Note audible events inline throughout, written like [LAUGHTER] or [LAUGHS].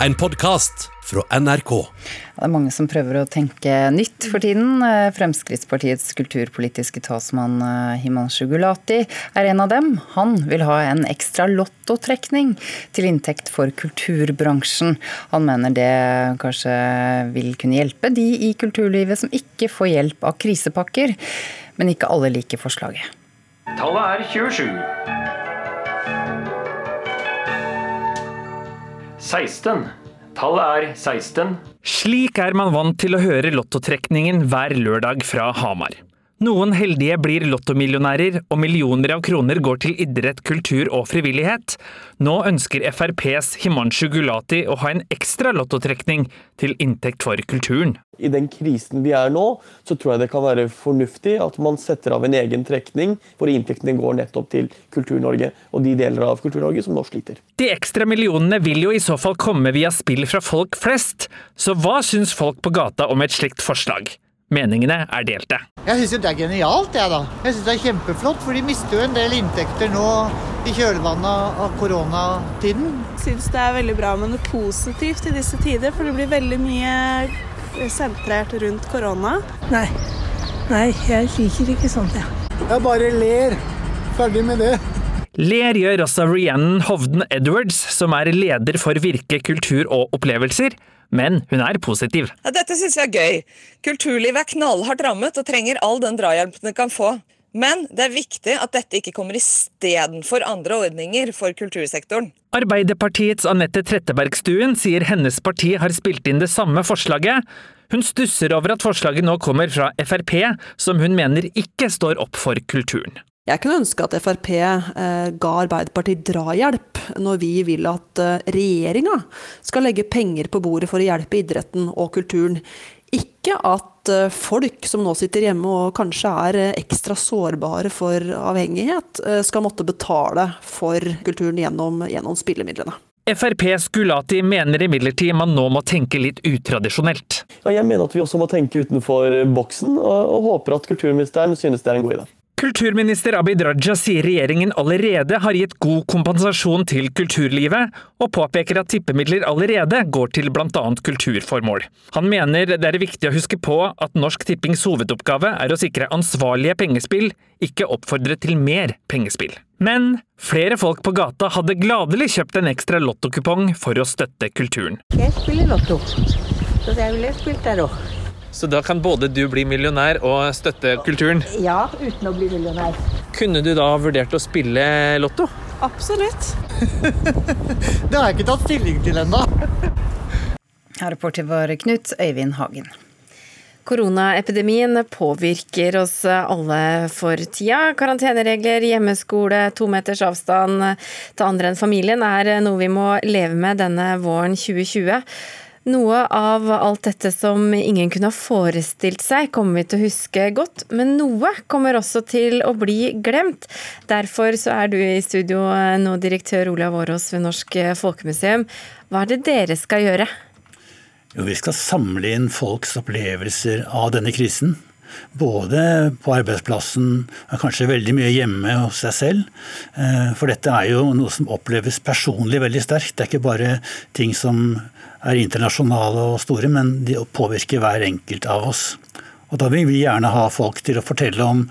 en podkast fra NRK. Det er mange som prøver å tenke nytt for tiden. Fremskrittspartiets kulturpolitiske talsmann eh, Himanshu Gulati er en av dem. Han vil ha en ekstra lottotrekning til inntekt for kulturbransjen. Han mener det kanskje vil kunne hjelpe de i kulturlivet som ikke får hjelp av krisepakker. Men ikke alle liker forslaget. Tallet er 27. 16. Tallet er 16. Slik er man vant til å høre lottotrekningen hver lørdag fra Hamar. Noen heldige blir lottomillionærer, og millioner av kroner går til idrett, kultur og frivillighet. Nå ønsker FrPs Himanshu Gulati å ha en ekstra lottotrekning til inntekt for kulturen. I den krisen vi er nå, så tror jeg det kan være fornuftig at man setter av en egen trekning, hvor inntektene går nettopp til Kultur-Norge og de deler av Kultur-Norge som nå sliter. De ekstra millionene vil jo i så fall komme via spill fra folk flest, så hva syns folk på gata om et slikt forslag? Meningene er delte. Jeg syns det er genialt, jeg da. Jeg syns det er kjempeflott, for de mister jo en del inntekter nå i kjølvannet av koronatiden. Jeg syns det er veldig bra med noe positivt i disse tider, for det blir veldig mye sentrert rundt korona. Nei. Nei, jeg liker ikke sånt, jeg. Ja. Jeg bare ler. Ferdig med det. Ler gjør også Rhiannon Hovden Edwards, som er leder for Virke kultur og opplevelser men hun er positiv. Ja, dette syns jeg er gøy. Kulturlivet er knallhardt rammet og trenger all den drahjelpen det kan få. Men det er viktig at dette ikke kommer istedenfor andre ordninger for kultursektoren. Arbeiderpartiets Anette Trettebergstuen sier hennes parti har spilt inn det samme forslaget. Hun stusser over at forslaget nå kommer fra Frp, som hun mener ikke står opp for kulturen. Jeg kunne ønske at Frp eh, ga Arbeiderpartiet drahjelp når vi vil at eh, regjeringa skal legge penger på bordet for å hjelpe idretten og kulturen. Ikke at eh, folk som nå sitter hjemme og kanskje er ekstra sårbare for avhengighet, skal måtte betale for kulturen gjennom, gjennom spillemidlene. FrPs Gulati mener imidlertid man nå må tenke litt utradisjonelt. Ja, jeg mener at vi også må tenke utenfor boksen, og, og håper at kulturministeren synes det er en god idé. Kulturminister Abid Raja sier regjeringen allerede har gitt god kompensasjon til kulturlivet, og påpeker at tippemidler allerede går til bl.a. kulturformål. Han mener det er viktig å huske på at Norsk Tippings hovedoppgave er å sikre ansvarlige pengespill, ikke oppfordre til mer pengespill. Men flere folk på gata hadde gladelig kjøpt en ekstra lottokupong for å støtte kulturen. Jeg spiller lotto, så jeg ville spilt der òg. Så da kan både du bli millionær og støtte kulturen? Ja, uten å bli millionær. Kunne du da vurdert å spille Lotto? Absolutt. [LAUGHS] det har jeg ikke tatt stilling til ennå. [LAUGHS] Reporter var Knut Øyvind Hagen. Koronaepidemien påvirker oss alle for tida. Karanteneregler, hjemmeskole, to meters avstand til andre enn familien er noe vi må leve med denne våren 2020. Noe av alt dette som ingen kunne ha forestilt seg, kommer vi til å huske godt, men noe kommer også til å bli glemt. Derfor så er du i studio nå, direktør Olav Årås ved Norsk Folkemuseum. Hva er det dere skal gjøre? Jo, vi skal samle inn folks opplevelser av denne krisen. Både på arbeidsplassen og kanskje veldig mye hjemme hos seg selv. Eh, for dette er jo noe som oppleves personlig veldig sterkt. Det er ikke bare ting som er internasjonale og store, men de påvirker hver enkelt av oss. Og Da vil vi gjerne ha folk til å fortelle om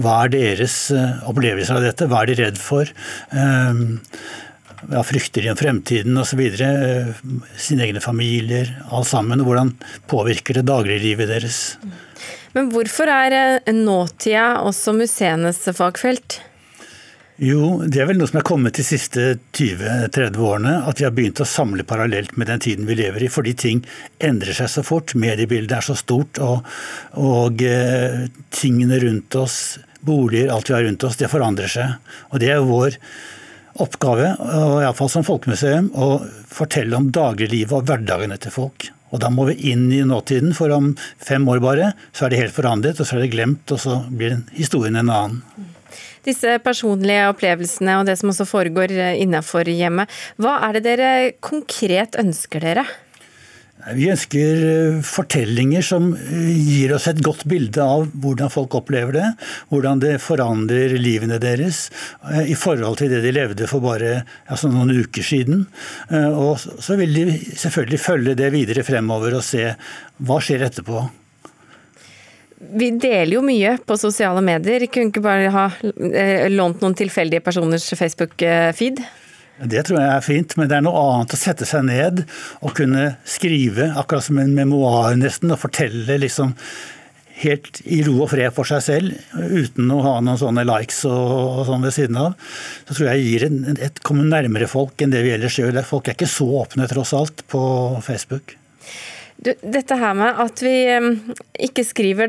hva er deres eh, opplevelser av dette, hva er de redd for. Hva frykter de om fremtiden osv. Eh, sine egne familier, alt sammen. Hvordan påvirker det dagliglivet deres. Men hvorfor er eh, nåtida også museenes fagfelt? Jo, det er vel noe som er kommet de siste 20-30 årene. At vi har begynt å samle parallelt med den tiden vi lever i. Fordi ting endrer seg så fort. Mediebildet er så stort. Og, og eh, tingene rundt oss, boliger, alt vi har rundt oss, det forandrer seg. Og det er jo vår oppgave, iallfall som folkemuseum, å fortelle om dagliglivet og hverdagene til folk. Og da må vi inn i nåtiden, for om fem år bare så er det helt forandret, og så er det glemt, og så blir historien en annen. Disse personlige opplevelsene og det som også foregår innenfor hjemmet. Hva er det dere konkret ønsker dere? Vi ønsker eh, fortellinger som eh, gir oss et godt bilde av hvordan folk opplever det. Hvordan det forandrer livene deres eh, i forhold til det de levde for bare altså noen uker siden. Og så vil de selvfølgelig følge det videre fremover og se hva skjer etterpå. Vi deler jo mye på sosiale medier. Kunne ikke bare ha lånt noen tilfeldige personers Facebook-feed? Det tror jeg er fint, men det er noe annet å sette seg ned og kunne skrive, akkurat som en memoar nesten, og fortelle liksom helt i ro og fred for seg selv, uten å ha noen sånne likes og, og sånn ved siden av. Så tror jeg gir en, et, kommer nærmere folk enn det vi ellers gjør. Folk er ikke så åpne, tross alt, på Facebook. Du, dette her med at vi ikke skriver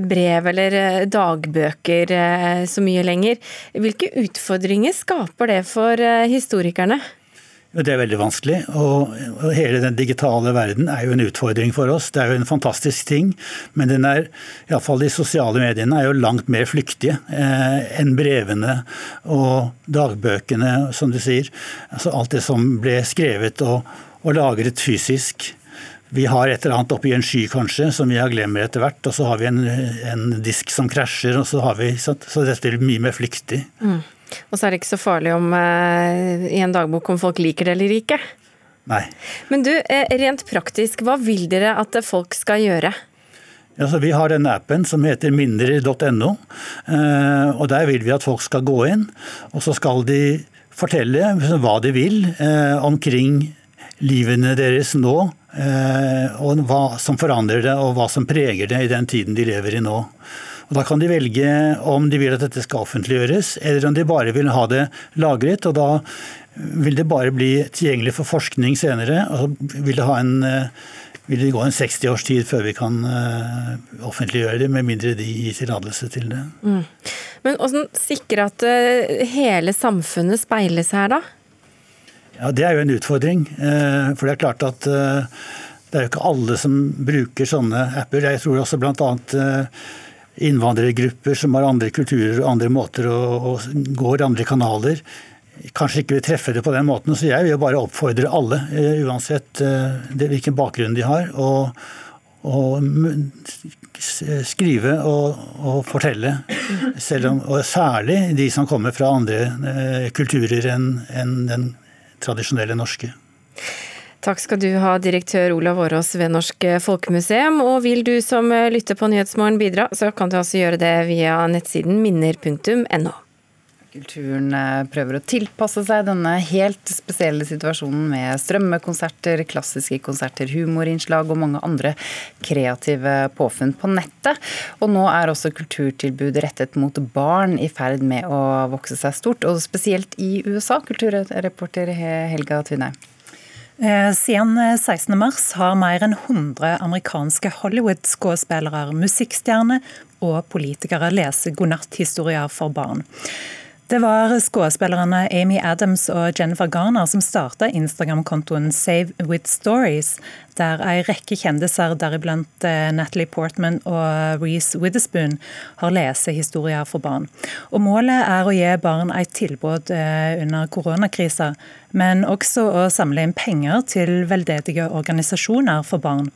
brev eller eh, dagbøker eh, så mye lenger, hvilke utfordringer skaper det for eh, historikerne? Det er veldig vanskelig. og Hele den digitale verden er jo en utfordring for oss. Det er jo en fantastisk ting, men den er, iallfall de sosiale mediene er jo langt mer flyktige enn brevene og dagbøkene, som du sier. Altså alt det som ble skrevet og, og lagret fysisk. Vi har et eller annet oppi en sky kanskje, som vi har glemmer etter hvert. Og så har vi en, en disk som krasjer, og så har vi Så, så dette blir mye mer flyktig. Mm. Og så er det ikke så farlig om eh, i en dagbok om folk liker det eller ikke. Nei. Men du, eh, rent praktisk, hva vil dere at folk skal gjøre? Ja, vi har den appen som heter mindre.no. Eh, og Der vil vi at folk skal gå inn, og så skal de fortelle hva de vil omkring livene deres nå, eh, og hva som forandrer det og hva som preger det i den tiden de lever i nå. Og Da kan de velge om de vil at dette skal offentliggjøres, eller om de bare vil ha det lagret. og Da vil det bare bli tilgjengelig for forskning senere. og vil det, en, eh, vil det gå en 60 års tid før vi kan eh, offentliggjøre det, med mindre de gir tillatelse til det. Mm. Men hvordan sikre at hele samfunnet speiles her, da? Ja, Det er jo en utfordring. Eh, for det er klart at eh, det er jo ikke alle som bruker sånne apper. Jeg tror også bl.a. Eh, innvandrergrupper som har andre kulturer og andre måter og, går andre kanaler, kanskje ikke vil treffe det på den måten. Så jeg vil jo bare oppfordre alle, uansett hvilken bakgrunn de har, å skrive og, og fortelle. Om, og særlig de som kommer fra andre kulturer enn en den tradisjonelle norske. Takk skal du ha, direktør Olav Årås ved Norsk Folkemuseum. Og vil du som lytter på Nyhetsmorgen bidra, så kan du altså gjøre det via nettsiden minner.no. Kulturen eh, prøver å tilpasse seg denne helt spesielle situasjonen med strømmekonserter, klassiske konserter, humorinnslag og mange andre kreative påfunn på nettet. Og nå er også kulturtilbud rettet mot barn i ferd med å vokse seg stort, og spesielt i USA. Kulturreporter Helga Tvinheim. Eh, siden 16.3 har mer enn 100 amerikanske Hollywood-skuespillere, musikkstjerner og politikere lest godnatthistorier for barn. Det var skuespillerne Amy Adams og Jennifer Garner som starta Instagram-kontoen Save With Stories, der ei rekke kjendiser, deriblant eh, Natalie Portman og Reece Witherspoon, har lesehistorier for barn. Og Målet er å gi barn et tilbud eh, under koronakrisa, men også å samle inn penger til veldedige organisasjoner for barn.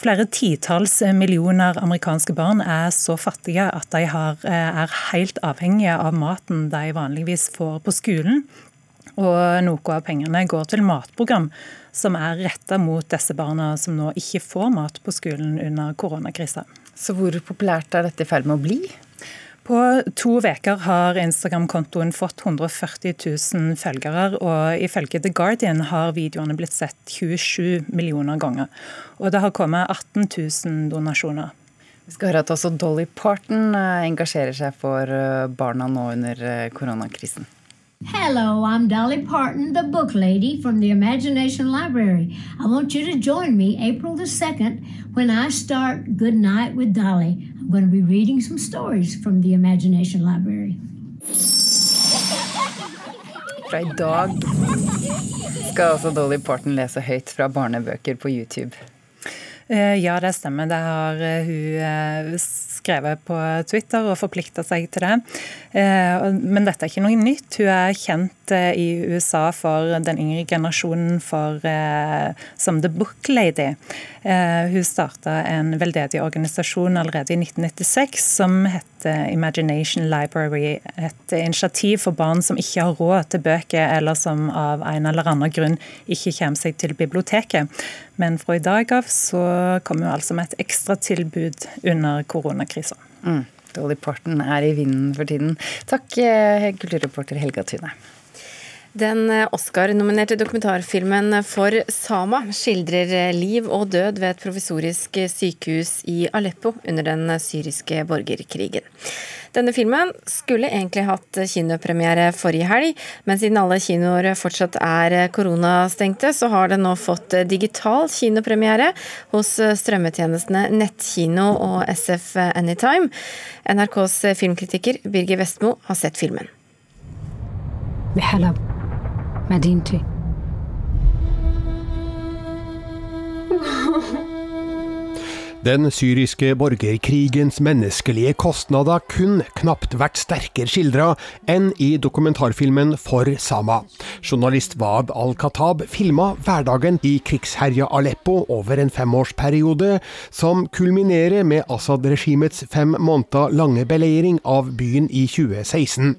Flere titalls millioner amerikanske barn er så fattige at de har, eh, er helt avhengige av maten de vanligvis får på skolen. Og noe av pengene går til matprogram som er retta mot disse barna som nå ikke får mat på skolen under koronakrisa. Så hvor populært er dette i ferd med å bli? På to uker har Instagram-kontoen fått 140 000 følgere, og ifølge The Guardian har videoene blitt sett 27 millioner ganger. Og det har kommet 18 000 donasjoner. Vi skal høre at også Dolly Parton eh, engasjerer seg for eh, barna nå under eh, koronakrisen. Hello, I'm Dolly Parton, the book lady from the Imagination Library. I want you to join me April the 2nd when I start Good Night with Dolly. I'm going to be reading some stories from the Imagination Library. Fra i dag skal altså Dolly Parton lese høyt fra barnebøker på YouTube. Eh, ja, det stemmer. Det har eh, hun skrevet på Twitter og forplikta seg til det. Men dette er ikke noe nytt. Hun er kjent i USA for den yngre generasjonen for, som The Book Lady. Hun starta en veldedig organisasjon allerede i 1996 som heter Imagination Library. Et initiativ for barn som ikke har råd til bøker, eller som av en eller annen grunn ikke kommer seg til biblioteket. Men fra i dag av så kommer vi altså med et ekstra tilbud under koronakrisa. Mm. Dolly Parton er i vinden for tiden. Takk, eh, kulturreporter Helga Tune. Den eh, Oscar-nominerte dokumentarfilmen For Sama skildrer eh, liv og død ved et provisorisk sykehus i Aleppo under den syriske borgerkrigen. Denne filmen skulle egentlig hatt kinopremiere forrige helg, men siden alle kinoer fortsatt er koronastengte, så har den nå fått digital kinopremiere hos strømmetjenestene Nettkino og SF Anytime. NRKs filmkritiker Birger Vestmo har sett filmen. بحلب مدينتي [LAUGHS] Den syriske borgerkrigens menneskelige kostnader kun knapt vært sterkere skildra enn i dokumentarfilmen For Sama. Journalist Wab al-Khatab filma hverdagen i krigsherja Aleppo over en femårsperiode, som kulminerer med Assad-regimets fem måneder lange beleiring av byen i 2016.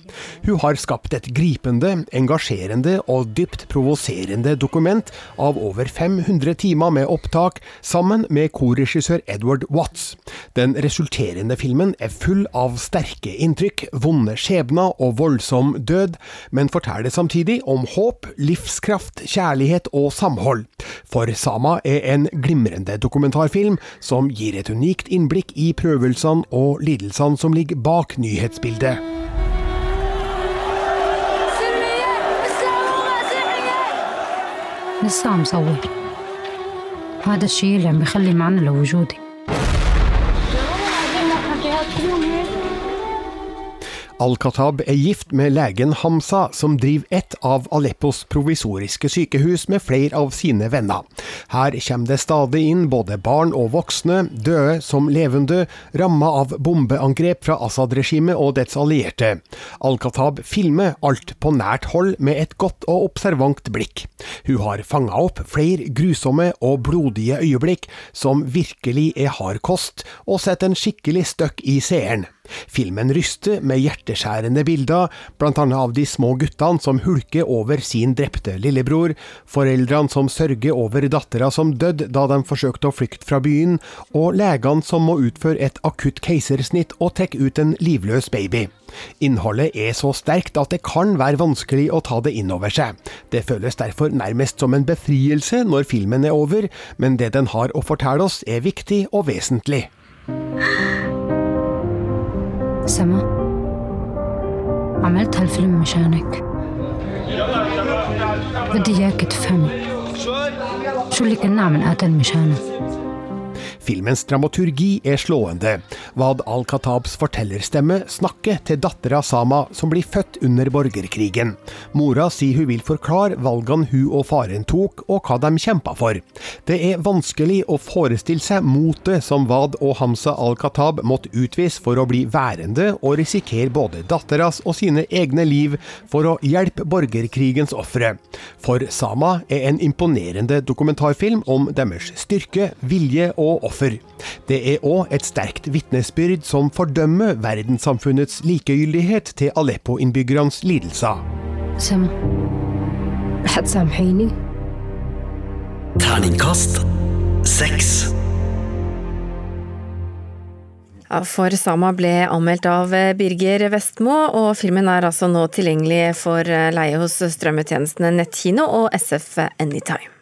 Hun har skapt et gripende, engasjerende og dypt provoserende dokument av over 500 timer med opptak, sammen med korregissør Edward Watts. Den resulterende filmen er full av sterke inntrykk, vonde skjebner og voldsom død, men forteller samtidig om håp, livskraft, kjærlighet og samhold. For Sama er en glimrende dokumentarfilm som gir et unikt innblikk i prøvelsene og lidelsene som ligger bak nyhetsbildet. لسه مصور هذا الشيء اللي عم بيخلي معنى لوجودي Yo, Al-Khatab er gift med legen Hamza, som driver et av Aleppos provisoriske sykehus med flere av sine venner. Her kommer det stadig inn både barn og voksne, døde som levende, ramma av bombeangrep fra Assad-regimet og dets allierte. Al-Khatab filmer alt på nært hold med et godt og observant blikk. Hun har fanga opp flere grusomme og blodige øyeblikk som virkelig er hard kost, og setter en skikkelig støkk i seeren. Filmen ryster med hjerteskjærende bilder, blant annet av de små guttene som hulker over sin drepte lillebror, foreldrene som sørger over dattera som døde da de forsøkte å flykte fra byen, og legene som må utføre et akutt keisersnitt og trekke ut en livløs baby. Innholdet er så sterkt at det kan være vanskelig å ta det inn over seg. Det føles derfor nærmest som en befrielse når filmen er over, men det den har å fortelle oss er viktig og vesentlig. [LAUGHS] سما. عملت هالفيلم مشانك. بدي إياك تفهمي. شو اللي كنا عم نقاتل مشانه؟ Filmens dramaturgi er slående. Wad al-Khatabs fortellerstemme snakker til dattera Sama, som blir født under borgerkrigen. Mora sier hun vil forklare valgene hun og faren tok, og hva de kjempa for. Det er vanskelig å forestille seg motet som Wad og Hamza al-Khatab måtte utvise for å bli værende og risikere både datteras og sine egne liv for å hjelpe borgerkrigens ofre. For Sama er en imponerende dokumentarfilm om deres styrke, vilje og offer offer. Det er òg et sterkt vitnesbyrd som fordømmer verdenssamfunnets likegyldighet til Aleppo-innbyggernes lidelser. Terningkast seks. Ja, for Sama ble anmeldt av Birger Vestmo, og filmen er altså nå tilgjengelig for leie hos strømmetjenestene Nettkino og SF Anytime.